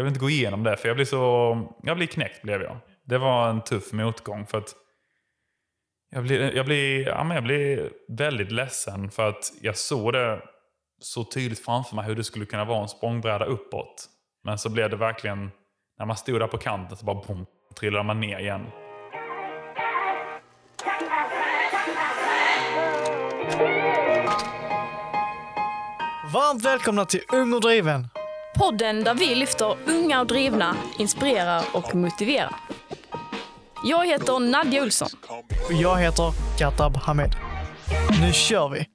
jag vill inte gå igenom det för jag blir så, jag blir knäckt blev jag. Det var en tuff motgång för att jag blir, jag blir, ja, men jag blir väldigt ledsen för att jag såg det så tydligt framför mig hur det skulle kunna vara en språngbräda uppåt. Men så blev det verkligen, när man stod där på kanten så bara boom, trillade man ner igen. Varmt välkomna till Ung och driven. Podden där vi lyfter unga och drivna, inspirerar och motiverar. Jag heter Nadja Olsson. Och jag heter Katab Hamed. Nu kör vi!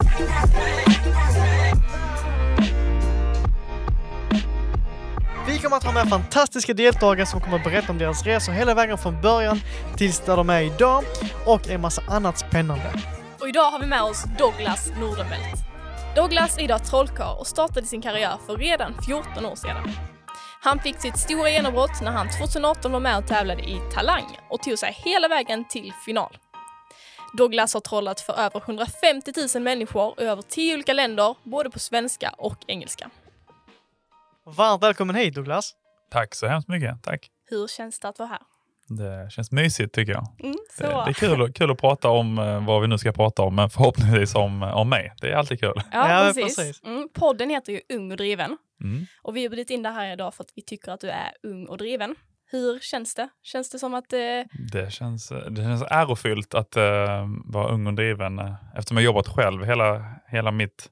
Vi kommer att ha med fantastiska deltagare som kommer att berätta om deras resor hela vägen från början tills där de är idag och en massa annat spännande. Och idag har vi med oss Douglas Nordenbelt. Douglas är idag trollkarl och startade sin karriär för redan 14 år sedan. Han fick sitt stora genombrott när han 2018 var med och tävlade i Talang och tog sig hela vägen till final. Douglas har trollat för över 150 000 människor i över 10 olika länder, både på svenska och engelska. Varmt välkommen hit Douglas! Tack så hemskt mycket. Tack. Hur känns det att vara här? Det känns mysigt tycker jag. Mm, så. Det, det är kul, kul att prata om eh, vad vi nu ska prata om, men förhoppningsvis om, om mig. Det är alltid kul. Ja, Ja, precis. precis. Mm, podden heter ju Ung och driven Mm. och vi har bjudit in dig här idag för att vi tycker att du är ung och driven. Hur känns det? Känns det som att eh, Det, känns, det känns ärofyllt att eh, vara ung och driven. eh, Eftersom jag jobbat själv hela, hela, mitt,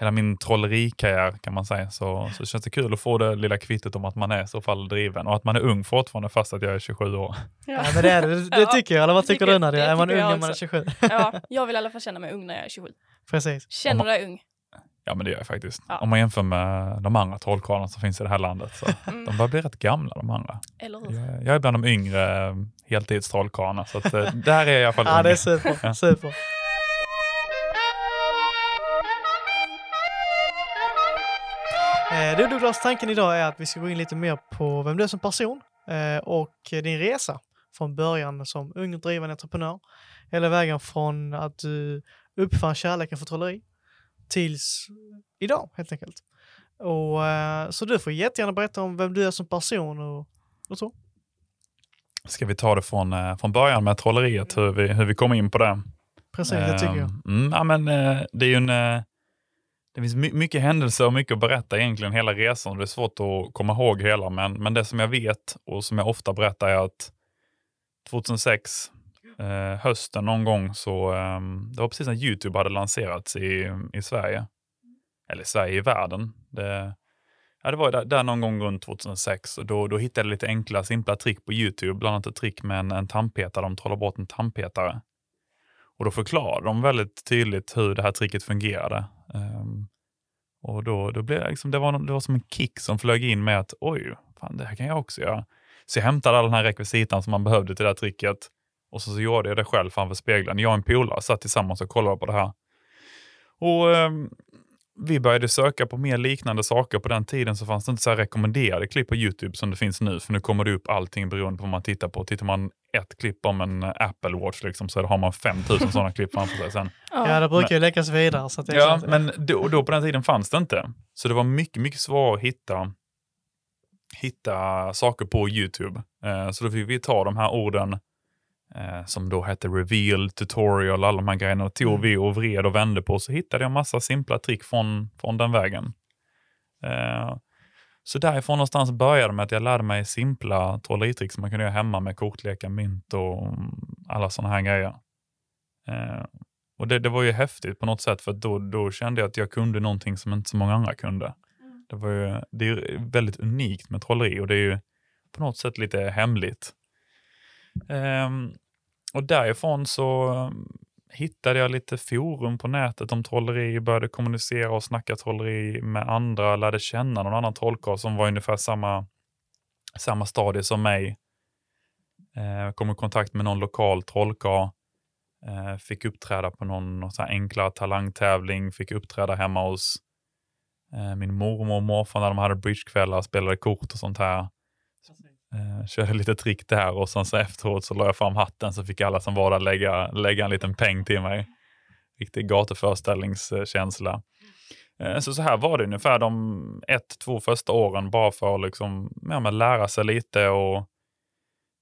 hela min trollerikarriär kan man säga, så, så känns det kul att få det lilla kvittot om att man är så fall driven och att man är ung fortfarande fast att jag är 27 år. Ja, men det är det, det Ja, tycker jag. Eller vad tycker tycker- du Nadia? det Är man ung jag när man är också. 27? ja, jag vill i alla fall känna mig ung när jag är 27. Precis. Känner du dig ung? Ja men det gör jag faktiskt. Ja. Om man jämför med de andra trollkarlarna som finns i det här landet. Så Mm. De börjar bli rätt gamla de andra. Eller hur? Jag, jag är bland de yngre eh, heltidstrollkarlarna så att, eh, där är jag i alla fall Ja, ung. det är super. Ja. super. Du Douglas, tanken idag är att vi ska gå in lite mer på vem du är som person eh, och din resa från början som ung driven entreprenör hela vägen från att du uppfann kärleken för trolleri tills idag helt enkelt. Och, eh, så du får jättegärna berätta om vem du är som person och, och så. Ska vi ta det från, eh, från början med trolleriet, hur vi, hur vi kom in på det? Precis, det tycker jag. Ehm, Mm, ja, men, eh, det är ju en, eh, det finns my- mycket händelser och mycket att berätta egentligen hela resan. Det är svårt att komma ihåg hela, men, men det som jag vet och som jag ofta berättar är att 2006, eh, hösten någon gång, så eh, det var precis när YouTube hade lanserats i, i Sverige. Eller Sverige i världen. Det, ja, det var där, där någon gång runt 2006 och då, då hittade jag lite enkla, simpla trick på YouTube. Bland annat ett trick med en, en tandpetare. De trollar bort en tandpetare. Och då förklarade de väldigt tydligt hur det här tricket fungerade. Um, och då, då blev det, liksom, det, var, det var som en kick som flög in med att oj, fan, det här kan jag också göra. Så jag hämtade all den här rekvisitan som man behövde till det här tricket och så, så gjorde jag det själv framför spegeln. Jag och en polare satt tillsammans och kollade på det här. Och um, vi började söka på mer liknande saker. På den tiden så fanns det inte så här rekommenderade klipp på YouTube som det finns nu. För nu kommer det upp allting beroende på vad man tittar på. Tittar man ett klipp om en Apple Watch liksom, så har man 5000 sådana klipp framför sig sen. Ja, det brukar ju läggas vidare. Så att det är Ja, men då, då på den tiden fanns det inte. Så det var mycket, mycket svårare att hitta, hitta saker på YouTube. Eh, så då fick vi ta de här orden eh, som då hette reveal, tutorial, alla de här grejerna. Och tog Mm. vi och vred och vände på så hittade jag massa simpla trick från, från den vägen. Eh, så därifrån någonstans började med att jag lärde mig simpla trolleritrick som man kunde göra hemma med kortlekar, mynt och mm, alla sådana här grejer. Eh, och det, det var ju häftigt på något sätt för då, då kände jag att jag kunde någonting som inte så många andra kunde. Det, var ju, det är väldigt unikt med trolleri och det är ju på något sätt lite hemligt. Um, och därifrån så um, hittade jag lite forum på nätet om trolleri, började kommunicera och snacka trolleri med andra, lärde känna någon annan trollkarl som var ungefär samma, samma stadie som mig. Eh, kom i kontakt med någon lokal trollkarl. Eh, fick uppträda på någon, någon sån här enklare talangtävling, fick uppträda hemma hos eh, min mormor och morfar när de hade bridgekvällar, spelade kort och sånt här. Alltså, Eh, körde lite trick där och sen så efteråt så la jag fram hatten så fick alla som var där lägga, lägga en liten peng till mig. Riktig gatuföreställningskänsla. Eh, Så, så här var det ungefär de ett, två första åren bara för att liksom, ja, men lära sig lite och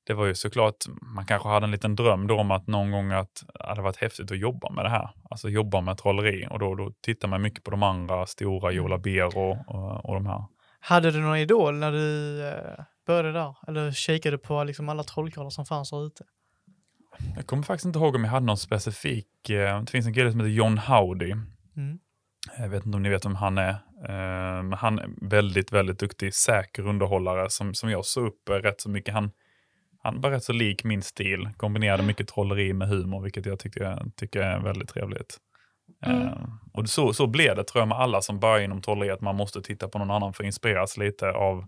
det var ju såklart, man kanske hade en liten dröm då om att någon gång att det hade varit häftigt att jobba med det här. Alltså jobba med trolleri och då, då tittar man mycket på de andra stora, Jola Beer och, och, och de här. Hade du någon idol när du eh, började där? Eller kikade på liksom alla trollkarlar som fanns där ute? Jag kommer faktiskt inte ihåg om jag hade någon specifik, eh, det finns en kille som heter John Howdy. Mm. Jag vet inte om ni vet vem han är. Men han är väldigt, väldigt duktig, säker underhållare som, som jag såg upp eh, rätt så mycket. Han, han var rätt så lik min stil, kombinerade mycket trolleri med humor, vilket jag tycker, tycker är väldigt trevligt. Mm. Eh, Och så, så blev det tror jag med alla som börjar inom trolleri, att man måste titta på någon annan för att inspireras lite av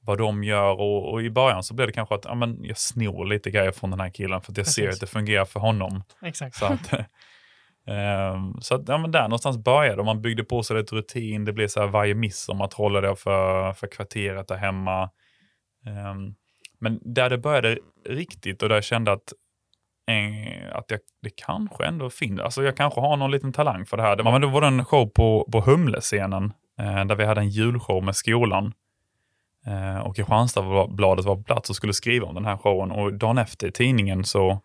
vad de gör. Och, och i början så blev det kanske att ja, men jag snor lite grejer från den här killen för att jag ser Precis. att det fungerar för honom. Exakt. Så att, ehm, så att ja, men där någonstans började man byggde på sig lite rutin. Det blev så här varje midsommar trollade jag för, för kvarteret där hemma. Ehm, men där det började riktigt och där jag kände att, eh, att jag, det kanske ändå finns, alltså jag kanske har någon liten talang för det här. Det var, men då var det en show på, på Humlescenen eh, där vi hade en julshow med skolan. Eh, och Kristianstadsbladet var på plats och skulle skriva om den här showen och dagen efter i tidningen så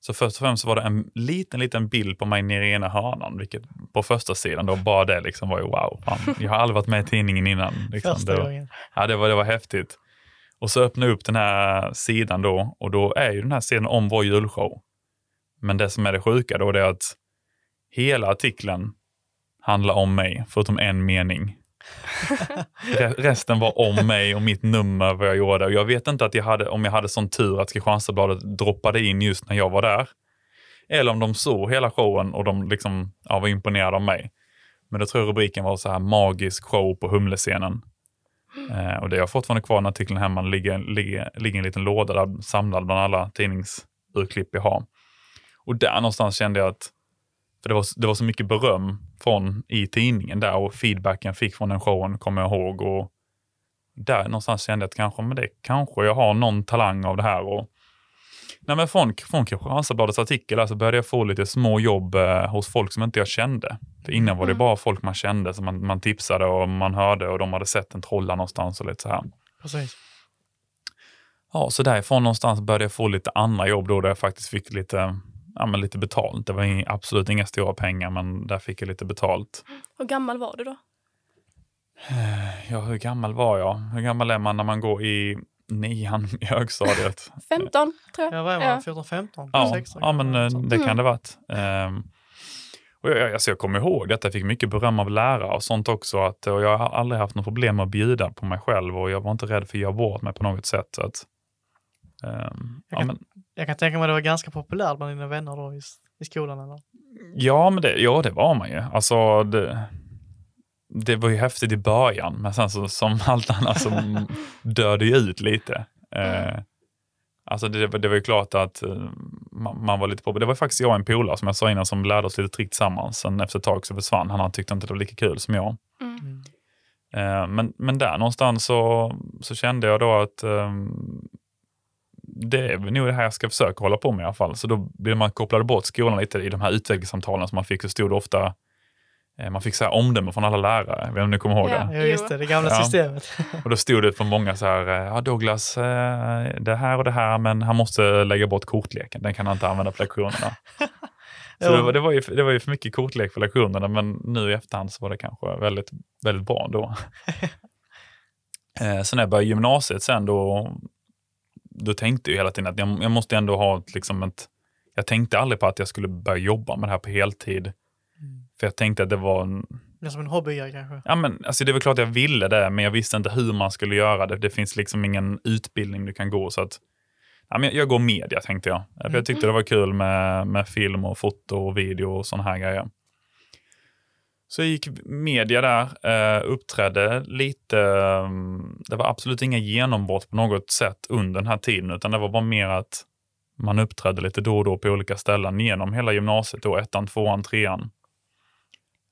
så först och främst var det en liten, liten bild på mig nere i ena hörnan, vilket på första sidan då bara det liksom var ju wow. Fan, jag har aldrig varit med i tidningen innan. Liksom. Första det, var, gången. ja, det, var, det var häftigt. Och så öppnade jag upp den här sidan då och då är ju den här sidan om vår julshow. Men det som är det sjuka då det är att hela artikeln handlar om mig, förutom en mening. Resten var om mig och mitt nummer, vad jag gjorde. Och jag vet inte att jag hade, om jag hade sån tur att Kristianstadsbladet droppade in just när jag var där. Eller om de såg hela showen och de liksom, ja, var imponerade av mig. Men då tror jag rubriken var så här magisk show på Humlescenen. Eh, och det har jag fortfarande kvar när artikeln hemma. Det ligger, ligger, ligger en liten låda där samlad bland alla tidningsurklipp jag har. Och där någonstans kände jag att för det var, det var så mycket beröm från i tidningen där och feedbacken fick från den showen kommer jag ihåg. Och där någonstans kände jag att kanske, men det, kanske jag har någon talang av det här. Och, nej men från, från Kristianstadsbladets artikel där så började jag få lite små jobb eh, hos folk som inte jag kände. För innan var det Mm. bara folk man kände som man, man tipsade och man hörde och de hade sett en trolla någonstans och lite så här. Precis. Ja, så därifrån någonstans började jag få lite andra jobb då där jag faktiskt fick lite, ja, men lite betalt. Det var ing- absolut inga stora pengar, men där fick jag lite betalt. Hur gammal var du då? Ja, hur gammal var jag? Hur gammal är man när man går i nian i högstadiet? 15 tror jag. Jag var Ja. 14-15. ja, 16, ja, men eh, det kan Mm. det varit. Ehm, och jag, alltså jag kommer ihåg detta, jag fick mycket beröm av lärare och sånt också. Att, och jag har aldrig haft något problem med att bjuda på mig själv och jag var inte rädd för att göra bort mig på något sätt. Så att, ehm, Jag ja, kan- men, Jag kan tänka mig att det var ganska populärt bland dina vänner då i, i skolan. Eller? Ja, men det, ja, det var man ju. Alltså, det, det var ju häftigt i början, men sen så, som allt annat så dör det ju ut lite. Eh, alltså det, det var ju klart att eh, man, man var lite på. Det var faktiskt jag och en polare som jag sa innan som lärde oss lite trick tillsammans. Sen efter ett tag så försvann han. Han tyckte inte det var lika kul som jag. Mm. Mm. Eh, men, men där någonstans så, så kände jag då att eh, det är nog det här jag ska försöka hålla på med i alla fall. Så då blev man kopplade bort skolan lite i de här utvecklingssamtalen som man fick. Så stod det ofta, eh, man fick så här omdöme från alla lärare. Om ni kommer ihåg Ja. det? Ja, just det, det gamla Ja. systemet. Och då stod det på många så här, eh, ja Douglas, eh, det här och det här, men han måste lägga bort kortleken. Den kan han inte använda på lektionerna. Så det var, det, var ju, det var ju för mycket kortlek på lektionerna, men nu i efterhand så var det kanske väldigt, väldigt bra då. eh, sen när jag började gymnasiet sen då, då tänkte jag hela tiden att jag, jag måste ändå ha ett, liksom ett, jag tänkte aldrig på att jag skulle börja jobba med det här på heltid. Mm. För jag tänkte att det var en, Det är som en hobbygrej kanske. Ja, men, alltså det är väl klart jag ville det, men jag visste inte hur man skulle göra det. Det finns liksom ingen utbildning du kan gå. så att ja, men jag går media, tänkte jag. För Mm. Jag tyckte det var kul med, med film och foto och video och sådana här grejer. Så jag gick media där, eh, uppträdde lite. eh, Det var absolut inga genombrott på något sätt under den här tiden, utan det var bara mer att man uppträdde lite då och då på olika ställen genom hela gymnasiet, då, ettan, tvåan, trean.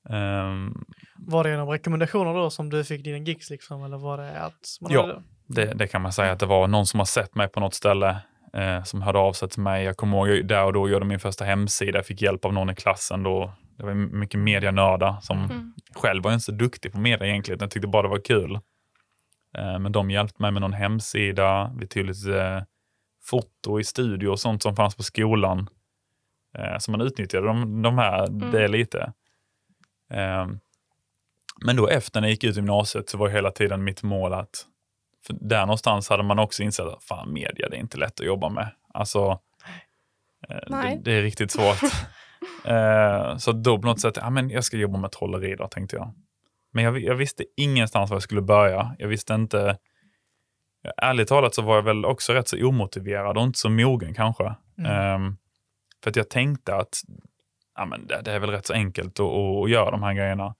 Ehm, Var det genom rekommendationer då som du fick dina gigs liksom? Eller var det att man Ja. Det, det kan man säga att det var någon som har sett mig på något ställe eh, som hörde av sig till mig. Jag kommer ihåg där och då gjorde min första hemsida. Jag fick hjälp av någon i klassen då. Det var mycket medianördar som Mm. själv var inte så duktig på media egentligen. Jag tyckte bara det var kul. Eh, Men de hjälpte mig med någon hemsida. Vi tog lite eh, foto i studio och sånt som fanns på skolan. Eh, Så man utnyttjade de, de här, det lite. Men då efter när jag gick ut gymnasiet så var hela tiden mitt mål att för där någonstans hade man också insett att fan, media det är inte lätt att jobba med. Alltså, det, det är riktigt svårt. Eh, så då på något sätt, ja, men jag ska jobba med trolleri då, tänkte jag. Men jag, jag visste ingenstans var jag skulle börja. Jag visste inte... Ärligt talat så var jag väl också rätt så omotiverad och inte så mogen kanske. Mm. Ehm, för att jag tänkte att ja, men det, det är väl rätt så enkelt att, att, göra de här grejerna.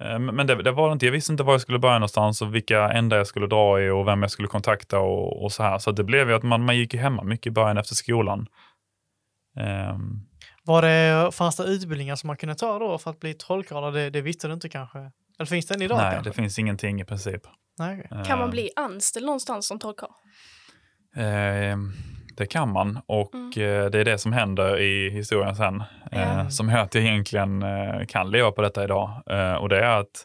Ehm, men det, det var det inte. Jag visste inte var jag skulle börja någonstans och vilka ändar jag skulle dra i och vem jag skulle kontakta och, och så här. Så det blev ju att man, man gick hemma mycket i början efter skolan. Ehm, Var det, fanns det utbildningar som man kunde ta då för att bli trollkarl? Det, det visste du inte kanske? Eller finns den idag nej, kanske? det finns ingenting i princip. Nej, okej. Kan man bli anställd någonstans som trollkarl? Eh, det kan man och Mm. eh, det är det som händer i historien sen. Eh, Mm. Som gör att jag egentligen eh, kan leva på detta idag. Eh, och det är att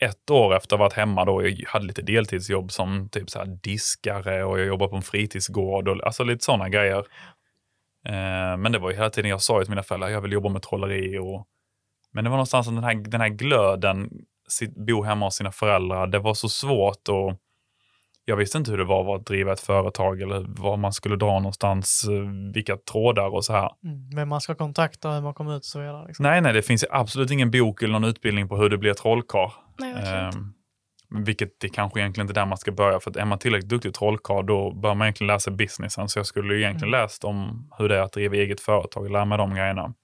ett år efter att ha varit hemma då, jag hade lite deltidsjobb som typ så här diskare och jag jobbade på en fritidsgård och alltså lite sådana grejer. Eh, men det var ju hela tiden jag sa till mina föräldrar, jag vill jobba med trolleri och men det var någonstans att den här, den här glöden, sitt, bo hemma hos sina föräldrar, det var så svårt och jag visste inte hur det var att driva ett företag eller var man skulle dra någonstans, eh, vilka trådar och så här. Mm. Vem man ska kontakta, hur man kommer ut och så vidare. Liksom. Nej, nej, det finns absolut ingen bok eller någon utbildning på hur det blir trollkarl. Nej, verkligen inte. Ehm, vilket det kanske egentligen inte är där man ska börja. För att är man tillräckligt duktig trollkarl då bör man egentligen läsa businessen. Så jag skulle ju egentligen läst om hur det är att driva eget företag och lära mig de grejerna.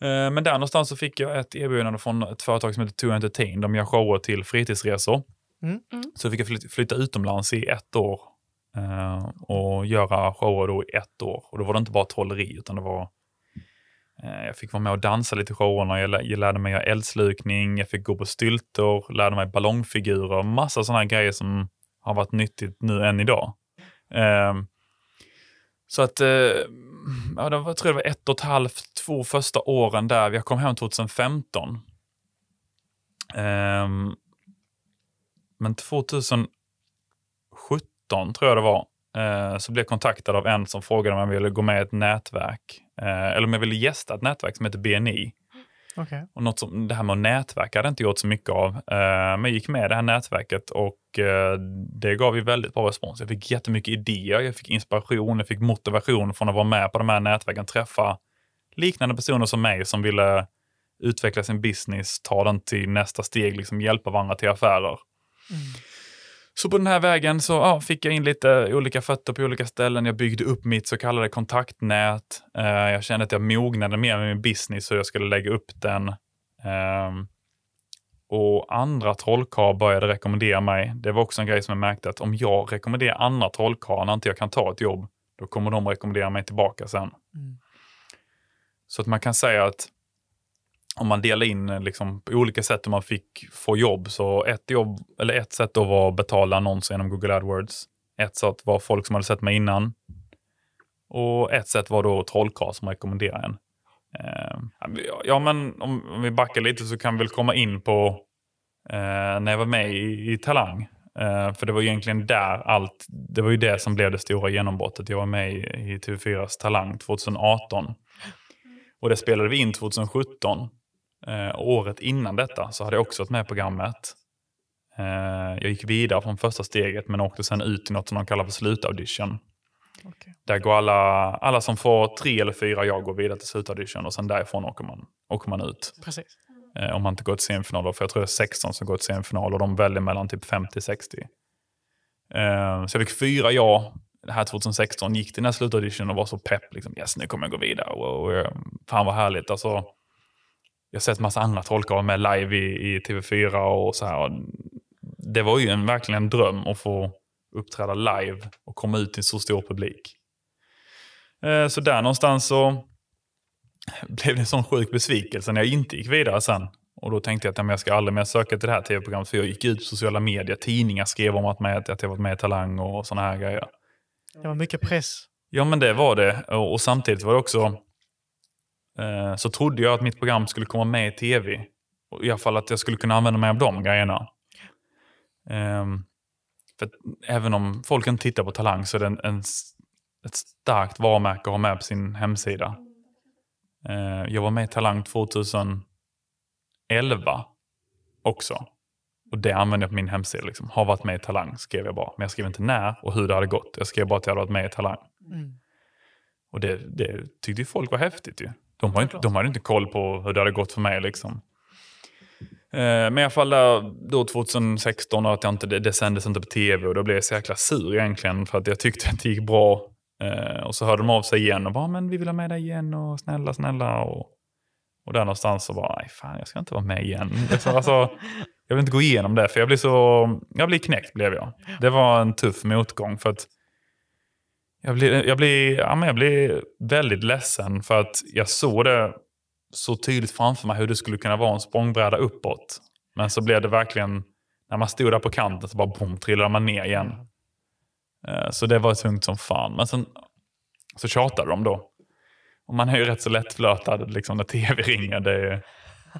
Ehm, men där någonstans så fick jag ett erbjudande från ett företag som heter To Entertain. De gör shower till fritidsresor. Mm. Mm. Så fick jag flyt- flytta utomlands i ett år eh, och göra shower då i ett år. Och då var det inte bara trolleri utan det var eh, Eh, jag fick vara med och dansa lite i showerna, jag, lärde mig göra eldslukning, jag fick gå på styltor, lärde mig ballongfigurer, massa sådana grejer som har varit nyttigt nu än idag. Ehm, så att, eh, ja, det var, jag tror det var ett och ett halvt, två första åren där. Jag kom hem 2015. Ehm, men 2017 tror jag det var, så blev jag kontaktad av en som frågade om jag ville gå med i ett nätverk. Eh, eller om jag ville gästa ett nätverk som heter BNI. Okej. Och något som, det här med att nätverka hade jag inte gjort så mycket av. Eh, men jag gick med i det här nätverket och eh, det gav ju väldigt bra respons. Jag fick jättemycket idéer, jag fick inspiration, jag fick motivation från att vara med på de här nätverken, träffa liknande personer som mig som ville utveckla sin business, ta den till nästa steg, liksom hjälpa varandra till affärer. Mm. Så på den här vägen så ja, fick jag in lite olika fötter på olika ställen. Jag byggde upp mitt så kallade kontaktnät. Eh, jag kände att jag mognade mer med min business hur jag skulle lägga upp den. Ehm, och andra trollkarlar började rekommendera mig. Det var också en grej som jag märkte att om jag rekommenderar andra trollkarlar när inte jag kan ta ett jobb, då kommer de rekommendera mig tillbaka sen. Mm. Så att man kan säga att om man delar in eh, liksom, på olika sätt hur man fick få jobb, så ett, jobb, eller ett sätt då var att betala annonser genom Google AdWords. Ett sätt var folk som hade sett mig innan. Och ett sätt var då trollkarl som rekommenderade en. Eh, ja, ja, men om, om vi backar lite så kan vi väl komma in på eh, när jag var med i, i Talang. Eh, för det var egentligen där allt, det var ju det som blev det stora genombrottet. Jag var med i, i TV4s Talang 2018. Och det spelade vi in 2017. Eh, året innan detta så hade jag också varit med i programmet. Eh, jag gick vidare från första steget men åkte sen ut till något som de kallar för slutaudition. Okej. Där går alla, alla som får tre eller fyra jag går vidare till slutaudition och sen därifrån åker man, åker man ut. Precis. Eh, om man inte går till semifinal. då, För jag tror det är 16 som går till semifinal och de väljer mellan typ 50-60. Eh, så jag fick fyra ja det här 2016. Gick till den här slutauditionen och var så pepp. Liksom, yes, nu kommer jag gå vidare. Och, och, fan vad härligt. Alltså, jag har sett massa andra trollkarlar med live i, i TV4 och så här. Och det var ju en, verkligen en dröm att få uppträda live och komma ut till så stor publik. Eh, så där någonstans så blev det en sån sjuk besvikelse när jag inte gick vidare sen. Och då tänkte jag att ja, jag ska aldrig mer söka till det här tv-programmet. För jag gick ut på sociala medier, tidningar skrev om att, med, att jag varit med i Talang och såna här grejer. Det var mycket press. Ja men det var det. Och, och samtidigt var det också så trodde jag att mitt program skulle komma med i tv. I alla fall att jag skulle kunna använda mig av de grejerna. Ehm, för även om folk inte tittar på Talang så är det en, en, ett starkt varumärke att ha med på sin hemsida. Eh, jag var med i Talang 2011 också. Och det använde jag på min hemsida. Liksom. Har varit med i Talang skrev jag bara. Men jag skrev inte när och hur det hade gått. Jag skrev bara att jag hade varit med i Talang. Mm. Och det, det tyckte folk var häftigt ju. De, har inte, de hade inte koll på hur det hade gått för mig liksom. Eh, men i alla fall där, då 2016 och att jag inte, det, det sändes inte på tv och då blev jag så jäkla sur egentligen för att jag tyckte att det gick bra. Eh, och så hörde de av sig igen och bara, men vi vill ha med dig igen och snälla, snälla. Och, och där någonstans så bara, nej fan jag ska inte vara med igen. Alltså, jag vill inte gå igenom det för jag blir så, jag blir knäckt blev jag. Det var en tuff motgång för att jag blir, jag, blir, ja, men jag blir väldigt ledsen för att jag såg det så tydligt framför mig hur det skulle kunna vara en språngbräda uppåt. Men så blev det verkligen, när man stod där på kanten så bara boom, trillade man ner igen. Eh, Så det var tungt som fan. Men sen så tjatade de då. Och man är ju rätt så lättflötad liksom, när tv ringer. Det är,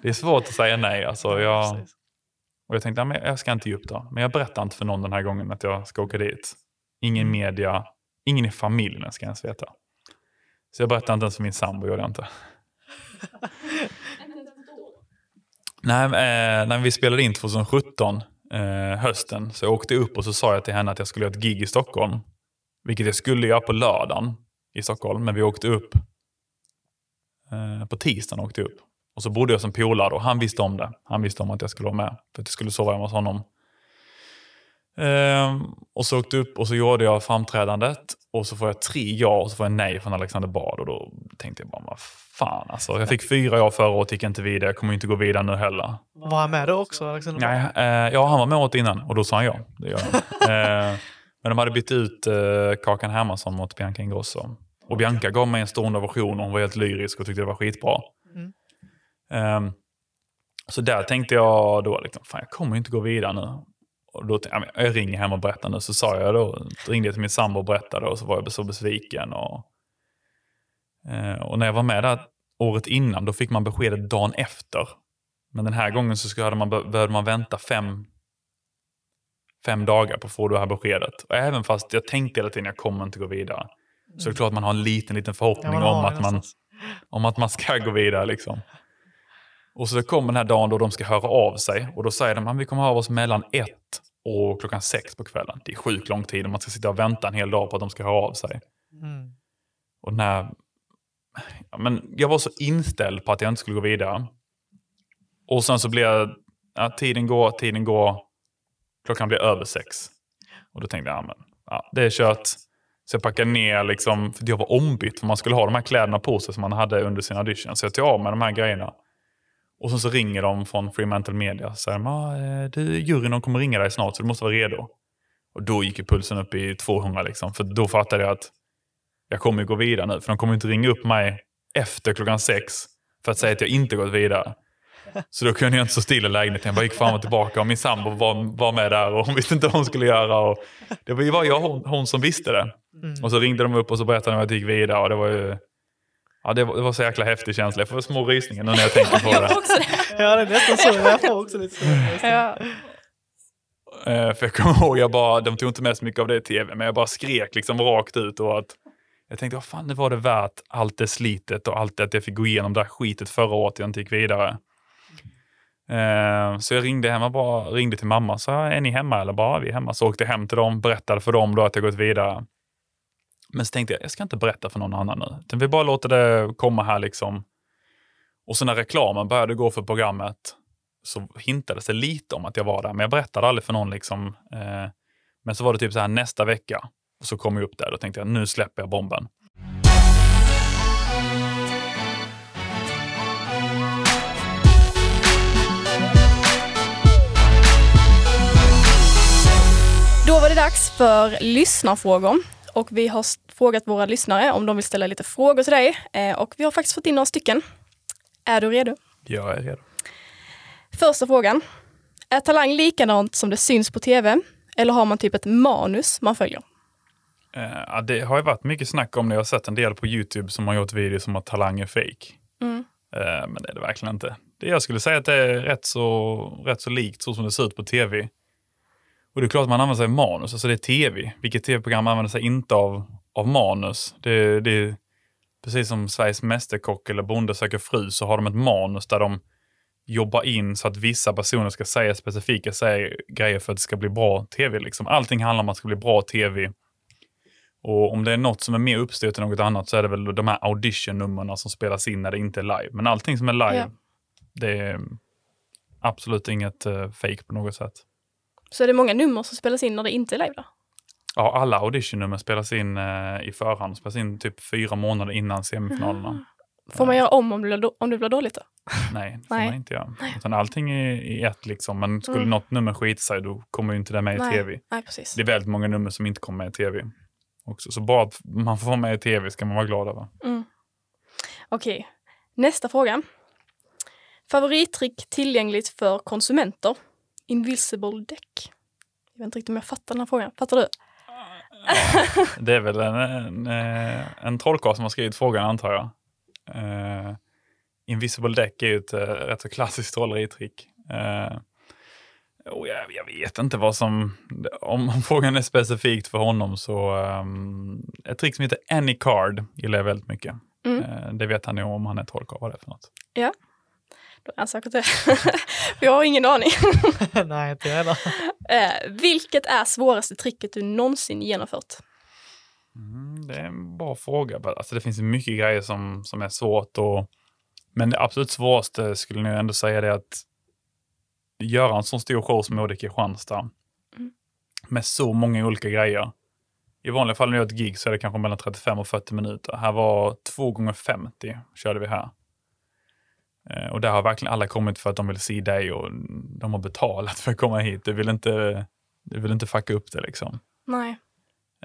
det är svårt att säga nej. Alltså, jag, och jag tänkte, ja, men jag ska inte ge upp då. Men jag berättar inte för någon den här gången att jag ska åka dit. Ingen media, ingen i familjen ska ens veta. Så jag berättade inte ens för min sambo, gjorde jag inte. Nej, eh, när vi spelade in 2017, eh, hösten, så jag åkte upp och så sa jag till henne att jag skulle göra ett gig i Stockholm. Vilket jag skulle göra på lördagen i Stockholm, men vi åkte upp eh, på tisdagen. Åkte jag upp. Och så bodde jag som polare och han visste om det. Han visste om att jag skulle vara med, för att jag skulle sova hemma hos honom. Ehm, och så åkte upp och så gjorde jag framträdandet. Och så får jag tre ja och så får jag nej från Alexander Bard. Och då tänkte jag bara, vad fan alltså. Jag fick fyra ja förra året, gick inte vidare. Jag kommer inte gå vidare nu heller. Var han med då också, Alexander? Nej, eh, ja, han var med året innan och då sa han ja. Det gör han. eh, men de hade bytt ut eh, Kakan Hermansson mot Bianca Ingrosso. Och Bianca gav mig en stående ovation och hon var helt lyrisk och tyckte det var skitbra. Mm. Ehm, så där tänkte jag då, liksom, fan jag kommer inte gå vidare nu. Och då, jag, "Ja, men jag ringer hem och berättar nu. Så sa jag då, ringde jag till min sambo och berättade och så var jag så besviken. Och, eh, och när jag var med där året innan, då fick man beskedet dagen efter. Men den här gången så skulle man, behövde man vänta fem, fem dagar på att få det här beskedet. Och även fast jag tänkte hela tiden jag kommer inte gå vidare. Så är det klart man har en liten, liten förhoppning om, det att man, om att man ska gå vidare. Liksom. Och så kommer den här dagen då de ska höra av sig. Och då säger de att vi kommer höra av oss mellan ett och klockan sex på kvällen. Det är sjukt lång tid och man ska sitta och vänta en hel dag på att de ska höra av sig. Mm. Och när, ja, men jag var så inställd på att jag inte skulle gå vidare. Och sen så blir jag, ja, tiden går, tiden går, klockan blir över sex. Och då tänkte jag, ja, men, ja, det är kört. Så jag packade ner, liksom, för jag var ombytt, för man skulle ha de här kläderna på sig som man hade under sin audition. Så jag tog av mig de här grejerna. Och sen så ringer de från Fremantle Media och säger, du, juryn kommer ringa dig snart så du måste vara redo. Och då gick ju pulsen upp i 200 liksom, för då fattade jag att jag kommer gå vidare nu, för de kommer inte ringa upp mig efter klockan sex för att säga att jag inte gått vidare. Så då kunde jag inte stå still i lägenheten. Jag bara gick fram och tillbaka och min sambo var, var med där och hon visste inte vad hon skulle göra. Och det var ju bara jag hon, hon som visste det. Mm. Och så ringde de upp och så berättade de att jag gick vidare och det var ju... Ja, det var, det var så jäkla häftig känsla. Jag får små rysningar nu när jag tänker på det. Ja, det är nästan så. Jag får också lite. Ja. Eh, för jag kommer ihåg, jag bara, de tog inte med så mycket av det i tv, men jag bara skrek liksom rakt ut. Och att, jag tänkte, vad fan det var det värt allt det slitet och allt det att jag fick gå igenom det här skitet förra året jag inte gick vidare. Eh, så jag ringde hem och bara ringde till mamma och sa, är ni hemma eller bara vi är hemma? Så åkte jag hem till dem, berättade för dem då att jag gått vidare. Men så tänkte jag, jag ska inte berätta för någon annan nu. Utan vi bara låter det komma här liksom. Och så när reklamen började gå för programmet så hintades det lite om att jag var där, men jag berättade aldrig för någon. Liksom. Eh, men så var det typ så här nästa vecka, och så kom jag upp där. Då tänkte jag, nu släpper jag bomben. Då var det dags för lyssnarfrågor. Och vi har frågat våra lyssnare om de vill ställa lite frågor till dig. Eh, och vi har faktiskt fått in några stycken. Är du redo? Jag är redo. Första frågan. Är Talang likadant som det syns på tv? Eller har man typ ett manus man följer? Ja, det har ju varit mycket snack om det. Jag har sett en del på YouTube som har gjort videos om att Talang är fake. Mm. Eh, men det är det verkligen inte. Det jag skulle säga att det är rätt så, rätt så likt så som det ser ut på tv. Och det är klart att man använder sig av manus, alltså det är tv. Vilket tv-program använder sig inte av, av manus? Det, det är precis som Sveriges Mästerkock eller Bonde söker fru så har de ett manus där de jobbar in så att vissa personer ska säga specifika säga, grejer för att det ska bli bra tv. Liksom. Allting handlar om att det ska bli bra tv. Och om det är något som är mer uppstyrt än något annat så är det väl de här audition-numren som spelas in när det inte är live. Men allting som är live, Ja. det är absolut inget uh, fake på något sätt. Så är det många nummer som spelas in när det inte är live då? Ja, alla audition-nummer spelas in eh, i förhand. Spelas in typ fyra månader innan semifinalerna. Får man göra om om det blir, om det blir dåligt då? Nej, det får Nej. man inte göra. Utan allting är i ett liksom. Men skulle Mm. något nummer skita sig, då kommer ju inte det med i Nej. tv. Nej, precis. Det är väldigt många nummer som inte kommer med i tv. Också. Så bara att man får vara med i tv ska man vara glad över. Mm. Okej, nästa fråga. Favorittrick tillgängligt för konsumenter? Invisible deck. Jag vet inte riktigt om jag fattar den här frågan. Fattar du? Det är väl en, en, eh, en trollkarl som har skrivit frågan antar jag. Eh, Invisible Deck är ju ett eh, rätt så klassiskt trolleritrick. Eh, och jag, jag vet inte vad som, om, om frågan är specifikt för honom så um, ett trick som heter Any Card gillar jag väldigt mycket. Mm. Eh, det vet han ju om han är trollkarl vad det är för något. Då han säkert det. För jag har ingen aning. Nej, inte jag heller. Eh, vilket är svåraste tricket du någonsin genomfört? Mm, det är en bra fråga. Alltså, det finns mycket grejer som, som är svårt. Och, men det absolut svåraste skulle jag ändå säga det att göra en sån stor show som Odik i Kristianstad Mm. med så många olika grejer. I vanliga fall när jag gör ett gig så är det kanske mellan 35 och 40 minuter. Här var 2 gånger 50 körde vi här. Eh, Och där har verkligen alla kommit för att de vill se dig och de har betalat för att komma hit. Du vill inte, du vill inte fucka upp det liksom. Nej.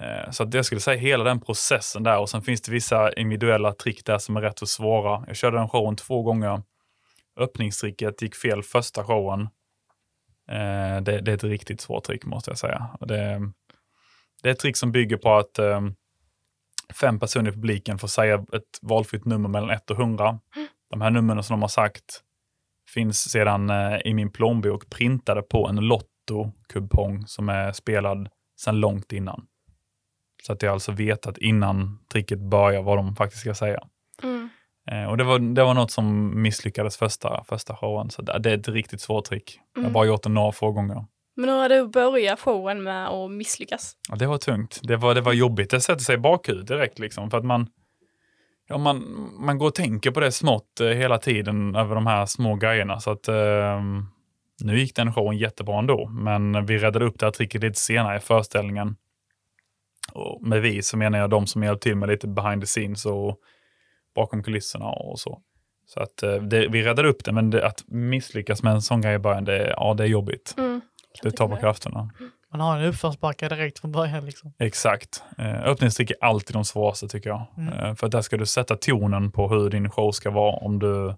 Eh, Så att jag skulle säga hela den processen där och sen finns det vissa individuella trick där som är rätt så svåra. Jag körde den showen två gånger. Öppningstricket gick fel första showen. Eh, Det, det är ett riktigt svårt trick måste jag säga. Det, det är ett trick som bygger på att eh, fem personer i publiken får säga ett valfritt nummer mellan 1 och 100. De här numren som de har sagt finns sedan eh, i min plånbok printade på en lottokupong som är spelad sedan långt innan. Så att jag alltså vet att innan tricket börjar vad de faktiskt ska säga. Mm. Eh, och det var, det var något som misslyckades första, första showen. Så det, det är ett riktigt svårt trick. Jag har Mm. bara gjort det några få gånger. Men hur har du börjat showen med att misslyckas? Ja, det var tungt. Det var, det var jobbigt. Det sätter sig i bakhuvudet direkt. Liksom, för att man, ja, man, man går och tänker på det smått eh, hela tiden över de här små grejerna. Så att, ehm, nu gick den showen jättebra ändå, men vi räddade upp det här tricket lite senare i föreställningen. Och med vi så menar jag de som hjälpt till med lite behind the scenes och bakom kulisserna och så. Så att eh, det, vi räddade upp det, men det, att misslyckas med en sån grej i början, det, ja, det är jobbigt. Mm. Det tar på krafterna. Man har en uppförsbacke direkt från början liksom. Exakt. Eh, öppningstrick är alltid de svåraste tycker jag. Mm. Eh, för där ska du sätta tonen på hur din show ska vara. Om du...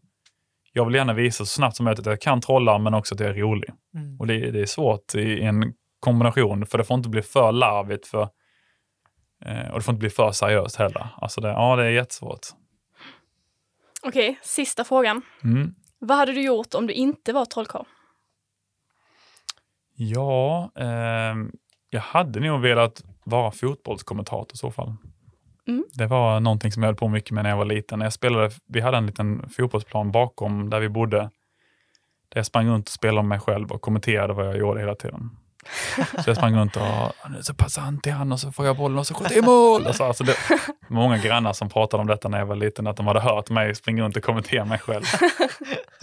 Jag vill gärna visa så snabbt som möjligt att jag kan trolla men också att jag är rolig. Mm. Och det, det är svårt i en kombination för det får inte bli för larvigt för, eh, och det får inte bli för seriöst heller. Alltså det, ja, det är jättesvårt. Okej, sista frågan. Mm. Vad hade du gjort om du inte var trollkarl? Ja, ehm, jag hade nog velat vara fotbollskommentator i så fall. Mm. Det var någonting som jag höll på mycket med när jag var liten. Jag spelade, vi hade en liten fotbollsplan bakom där vi bodde. Där jag sprang runt och spelade med mig själv och kommenterade vad jag gjorde hela tiden. Så jag sprang runt och nu så passar han till han och så får jag bollen och så skjuter jag i mål. Och så, alltså det, många grannar som pratade om detta när jag var liten, att de hade hört mig springa runt och kommentera mig själv.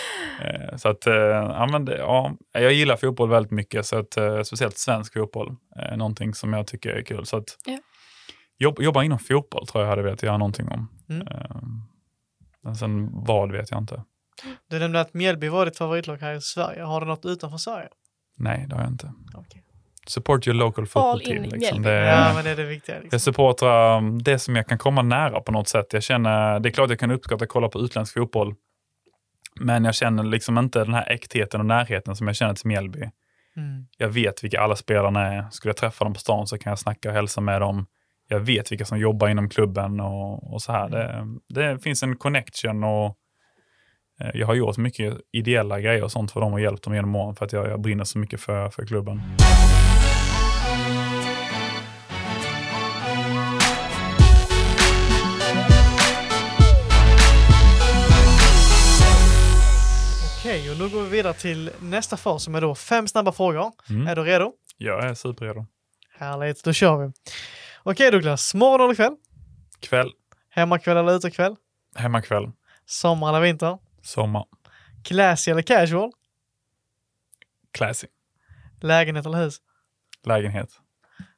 Eh, Så att, eh, ja, men det, ja, jag gillar fotboll väldigt mycket, så att, eh, speciellt svensk fotboll är någonting som jag tycker är kul. Så att, Ja. jobb, jobba inom fotboll tror jag hade velat göra någonting om. Mm. Men sen vad vet jag inte. Du nämnde att Mjällby var ditt favoritlag här i Sverige. Har du något utanför Sverige? Nej, det har jag inte. Okej. Support your local football in team. i Liksom. Det, Ja, men det är det viktiga. Liksom. Jag supportrar um, det som jag kan komma nära på något sätt. Jag känner, det är klart jag kan uppskatta att kolla på utländsk fotboll. Men jag känner liksom inte den här äktheten och närheten som jag känner till Mjällby. Mm. Jag vet vilka alla spelarna är. Skulle jag träffa dem på stan så kan jag snacka och hälsa med dem. jag vet vilka som jobbar inom klubben och, och så här. Det, det finns en connection och eh, jag har gjort mycket ideella grejer och sånt för dem och hjälpt dem genom åren för att jag, jag brinner så mycket för, för klubben. Okej, och nu går vi vidare till nästa fas som är då fem snabba frågor. Mm. Är du redo? Jag är superredo. Härligt, då kör vi. Okej Douglas, morgon eller kväll? Kväll, Hemmakväll eller utekväll? hemmakväll, Sommar eller vinter? sommar, Classy eller casual? classy, Lägenhet eller hus? lägenhet.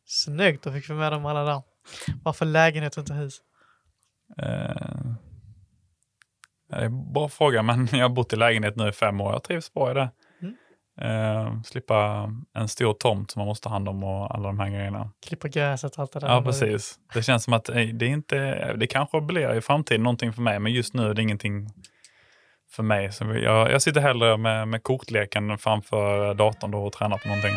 Snyggt, då fick vi med dem alla där. Varför lägenhet och inte hus? Eh, det är en bra fråga, men jag har bott i lägenhet nu i fem år. Jag trivs bra i det. Mm. Eh, slippa en stor tomt som man måste ha hand om och alla de här grejerna. Klippa gräset och allt det där. Ja, precis. Det känns som att eh, det är inte, det kanske blir i framtiden någonting för mig, men just nu är det ingenting för mig. Så jag, jag sitter hellre med, med kortleken framför datorn då och tränar på någonting.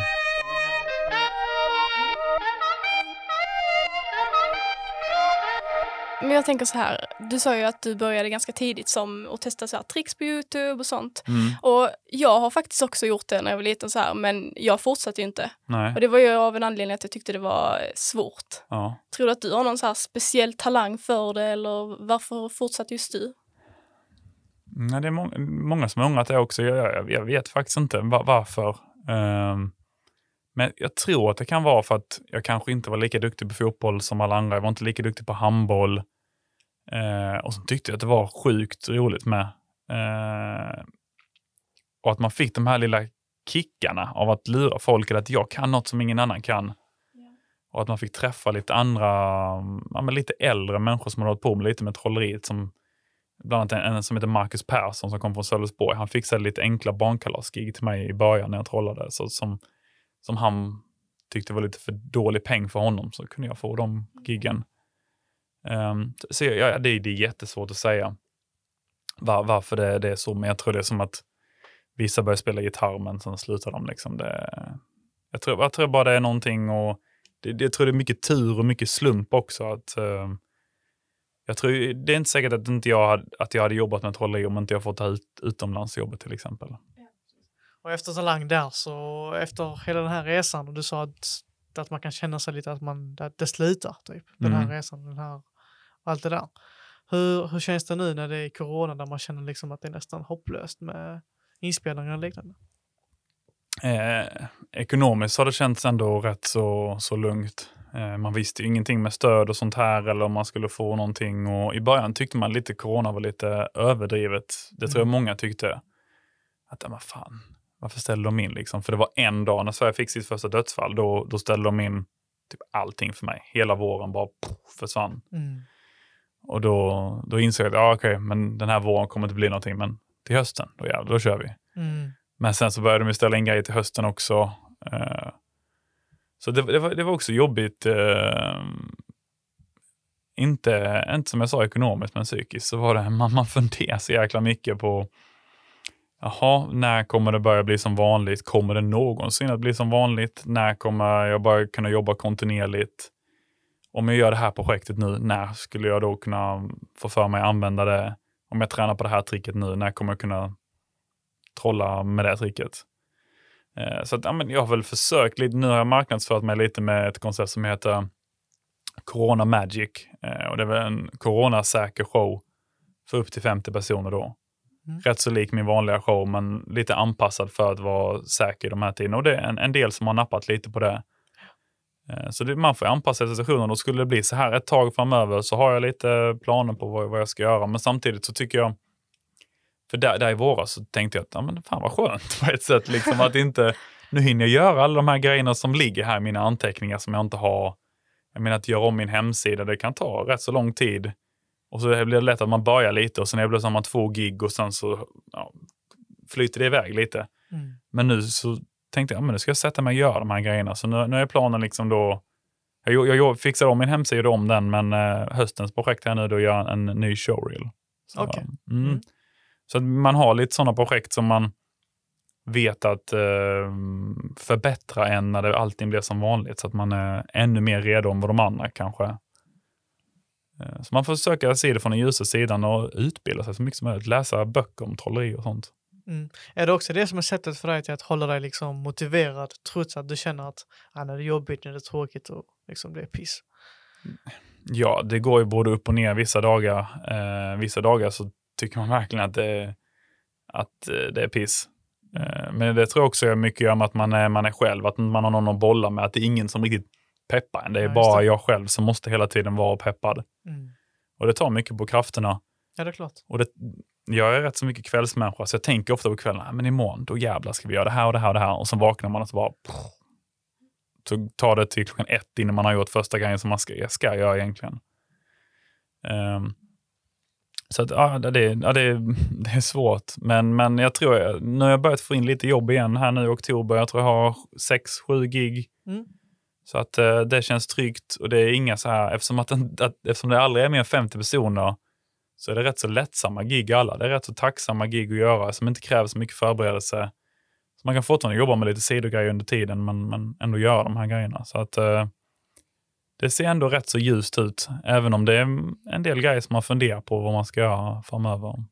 Men jag tänker så här, du sa ju att du började ganska tidigt som att testa så här tricks på Youtube och sånt. Mm. Och jag har faktiskt också gjort det när jag var liten så här, men jag fortsatte ju inte. Nej. Och det var ju av en anledning att jag tyckte det var svårt. Ja. Tror du att du har någon så här speciell talang för det eller varför fortsatte just du? Nej, det är må många som har ångrat det också. Jag, jag, jag vet faktiskt inte va varför. Ehm, men jag tror att det kan vara för att jag kanske inte var lika duktig på fotboll som alla andra. Jag var inte lika duktig på handboll. Eh, och så tyckte jag att det var sjukt roligt med. Eh, och att man fick de här lilla kickarna av att lura folk eller att jag kan något som ingen annan kan. Och att man fick träffa lite andra, ja, lite äldre människor som hade hållit på med lite med trolleriet. Som, bland annat en, en som heter Marcus Persson som kom från Sölvesborg. Han fixade lite enkla barnkalasgig till mig i början när jag trollade. Så, som, som han tyckte var lite för dålig peng för honom så kunde jag få de giggen. Um, så ja, det, det är jättesvårt att säga var, varför det, det är så, men jag tror det är som att vissa börjar spela gitarr men sen slutar de. Liksom det, jag, tror, jag tror bara det är någonting och det, det, jag tror det är mycket tur och mycket slump också. Att, uh, jag tror, det är inte säkert att, inte jag, hade, att jag hade jobbat med trolleri om inte jag fått ta ut utomlandsjobbet till exempel. Och efter talang där så efter hela den här resan och du sa att, att man kan känna sig lite att man, att det slutar typ. Den här Mm. resan, den här, allt det där. Hur, hur känns det nu när det är corona där man känner liksom att det är nästan hopplöst med inspelningar och liknande? Eh, ekonomiskt har det känts ändå rätt så, så lugnt. Eh, man visste ju ingenting med stöd och sånt här eller om man skulle få någonting. Och I början tyckte man lite corona var lite överdrivet. Det tror jag Mm. många tyckte. Att, men fan, varför ställde de in liksom? För det var en dag när Sverige fick sitt första dödsfall. Då, då ställde de in typ allting för mig. Hela våren bara poff, försvann. Mm. Och då, då insåg jag att ja, okej, men den här våren kommer inte bli någonting. Men till hösten, då, ja, då kör vi. Mm. Men sen så började de ställa in grejer till hösten också. Eh, så det, det, var, det var också jobbigt. eh, inte, inte som jag sa ekonomiskt, men psykiskt så var det, man, man funderar så jäkla mycket på Jaha, när kommer det börja bli som vanligt? Kommer det någonsin att bli som vanligt? När kommer jag börja kunna jobba kontinuerligt? Om jag gör det här projektet nu, när skulle jag då kunna få för mig att använda det? Om jag tränar på det här tricket nu, när kommer jag kunna trolla med det tricket. Eh, så att, ja, men jag har väl försökt lite, nu har jag marknadsfört mig lite med ett koncept som heter Corona Magic. Eh, och det är väl en coronasäker show för upp till 50 personer då. Mm. Rätt så lik min vanliga show, men lite anpassad för att vara säker i de här tiderna. Och det är en, en del som har nappat lite på det. Eh, Så det, man får anpassa sig till situationen och skulle det bli så här ett tag framöver så har jag lite planer på vad, vad jag ska göra. Men samtidigt så tycker jag för där, där i våras så tänkte jag att ja, men fan vad skönt på ett sätt. Liksom, att inte, nu hinner jag göra alla de här grejerna som ligger här i mina anteckningar som jag inte har. Jag menar att göra om min hemsida, det kan ta rätt så lång tid. Och så blir det lätt att man börjar lite och sen är det har man två gig och sen så ja, flyter det iväg lite. Mm. Men nu så tänkte jag, ja, men nu ska jag sätta mig och göra de här grejerna. Så nu, nu är planen liksom då, jag, jag, jag fixar om min hemsida om den, men eh, höstens projekt är nu då att göra en, en ny showreel. Så, Okej. mm. Mm. så att man har lite sådana projekt som man vet att eh, förbättra en när det alltid blir som vanligt. Så att man är ännu mer redo än vad de andra kanske Så man får försöka se det från den ljusa sidan och utbilda sig så mycket som möjligt. Läsa böcker om trolleri och sånt. Mm. Är det också det som är sättet för dig till att hålla dig liksom motiverad trots att du känner att ah, när det är jobbigt, när det är tråkigt och liksom det är piss? Ja, det går ju både upp och ner vissa dagar. Eh, vissa dagar så tycker man verkligen att det, att eh, det är piss. Eh, men det tror jag också är mycket gör med att man är, man är själv, att man har någon att bolla med, att det är ingen som riktigt peppar en. Det är Ja, bara det. jag själv som måste hela tiden vara peppad. Mm. Och det tar mycket på krafterna. Ja, det är klart. Och det, jag är rätt så mycket kvällsmänniska, så jag tänker ofta på kvällen, "Nej, men imorgon, då jävlar ska vi göra det här och det här och det här. Och så vaknar man och så bara... Så tar det till klockan ett innan man har gjort första grejen som man ska, ska göra egentligen. Ehm, så att, ja, det, ja, det, det är svårt. Men, men jag tror, jag, nu har jag börjat få in lite jobb igen här nu i oktober. Jag tror jag har sex, sju gig. Mm. Så att eh, det känns tryggt och det är inga så här, eftersom, att, att, eftersom det aldrig är mer än 50 personer så är det rätt så lättsamma gig alla. Det är rätt så tacksamma gig att göra som inte kräver så mycket förberedelse. Så man kan fortfarande jobba med lite sidogrejer under tiden men, men ändå göra de här grejerna. Så att eh, det ser ändå rätt så ljust ut, även om det är en del grejer som man funderar på vad man ska göra framöver.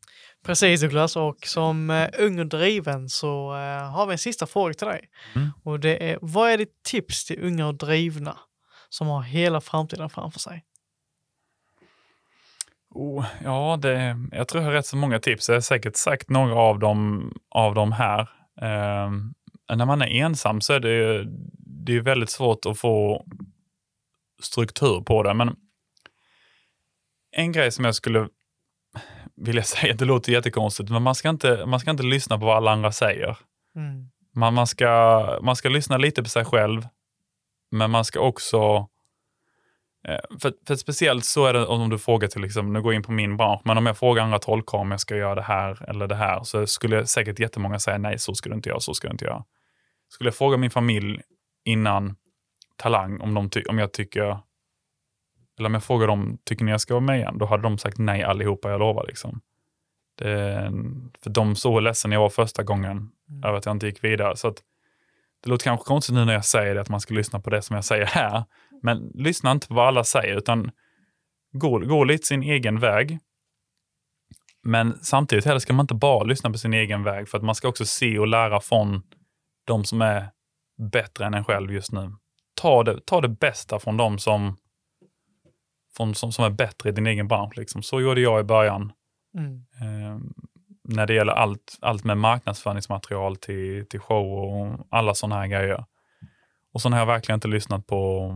Precis Douglas, och som eh, ung och driven så eh, har vi en sista fråga till dig. Mm. Och det är, vad är ditt tips till unga och drivna som har hela framtiden framför sig? Oh, ja, det, jag tror jag har rätt så många tips. Jag har säkert sagt några av dem, av dem här. Ehm, när man är ensam så är det, det är väldigt svårt att få struktur på det. Men en grej som jag skulle vilja säga, det låter jättekonstigt, men man ska inte, man ska inte lyssna på vad alla andra säger. Mm. Man, man, ska, man ska lyssna lite på sig själv, men man ska också... eh, För, för speciellt så är det om du frågar till exempel, nu går jag in på min bransch, men om jag frågar andra trollkarlar om jag ska göra det här eller det här, så skulle säkert jättemånga säga nej, så ska du inte göra, så ska du inte göra. Skulle jag fråga min familj innan Talang om, de om jag tycker, eller om jag frågar dem, tycker ni jag ska vara med igen? Då hade de sagt nej allihopa, jag lovar. Liksom. Det, för de såg hur ledsen jag var första gången Mm. över att jag inte gick vidare. Så att, det låter kanske konstigt nu när jag säger det, att man ska lyssna på det som jag säger här. Men lyssna inte på vad alla säger, utan gå, gå lite sin egen väg. Men samtidigt heller ska man inte bara lyssna på sin egen väg, för att man ska också se och lära från de som är bättre än en själv just nu. Ta det, ta det bästa från de som, från, som, som är bättre i din egen bransch. Liksom. Så gjorde jag i början. Mm. Eh, när det gäller allt, allt med marknadsföringsmaterial till, till show och alla sådana här grejer. Och sen har jag verkligen inte lyssnat på,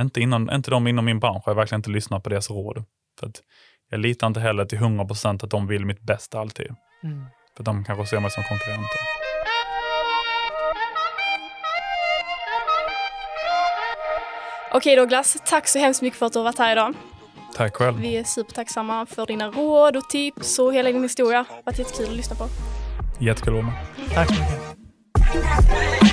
inte, inom, inte de inom min bransch, har jag verkligen inte lyssnat på deras råd. För att jag litar inte heller till 100% att de vill mitt bästa alltid. Mm. För de kanske ser mig som konkurrenter. Okej Douglas, tack så hemskt mycket för att du har varit här idag. Tack själv. Vi är supertacksamma för dina råd och tips och hela din historia. Det har varit jättekul att lyssna på. Jättekul att vara med. Tack så mycket.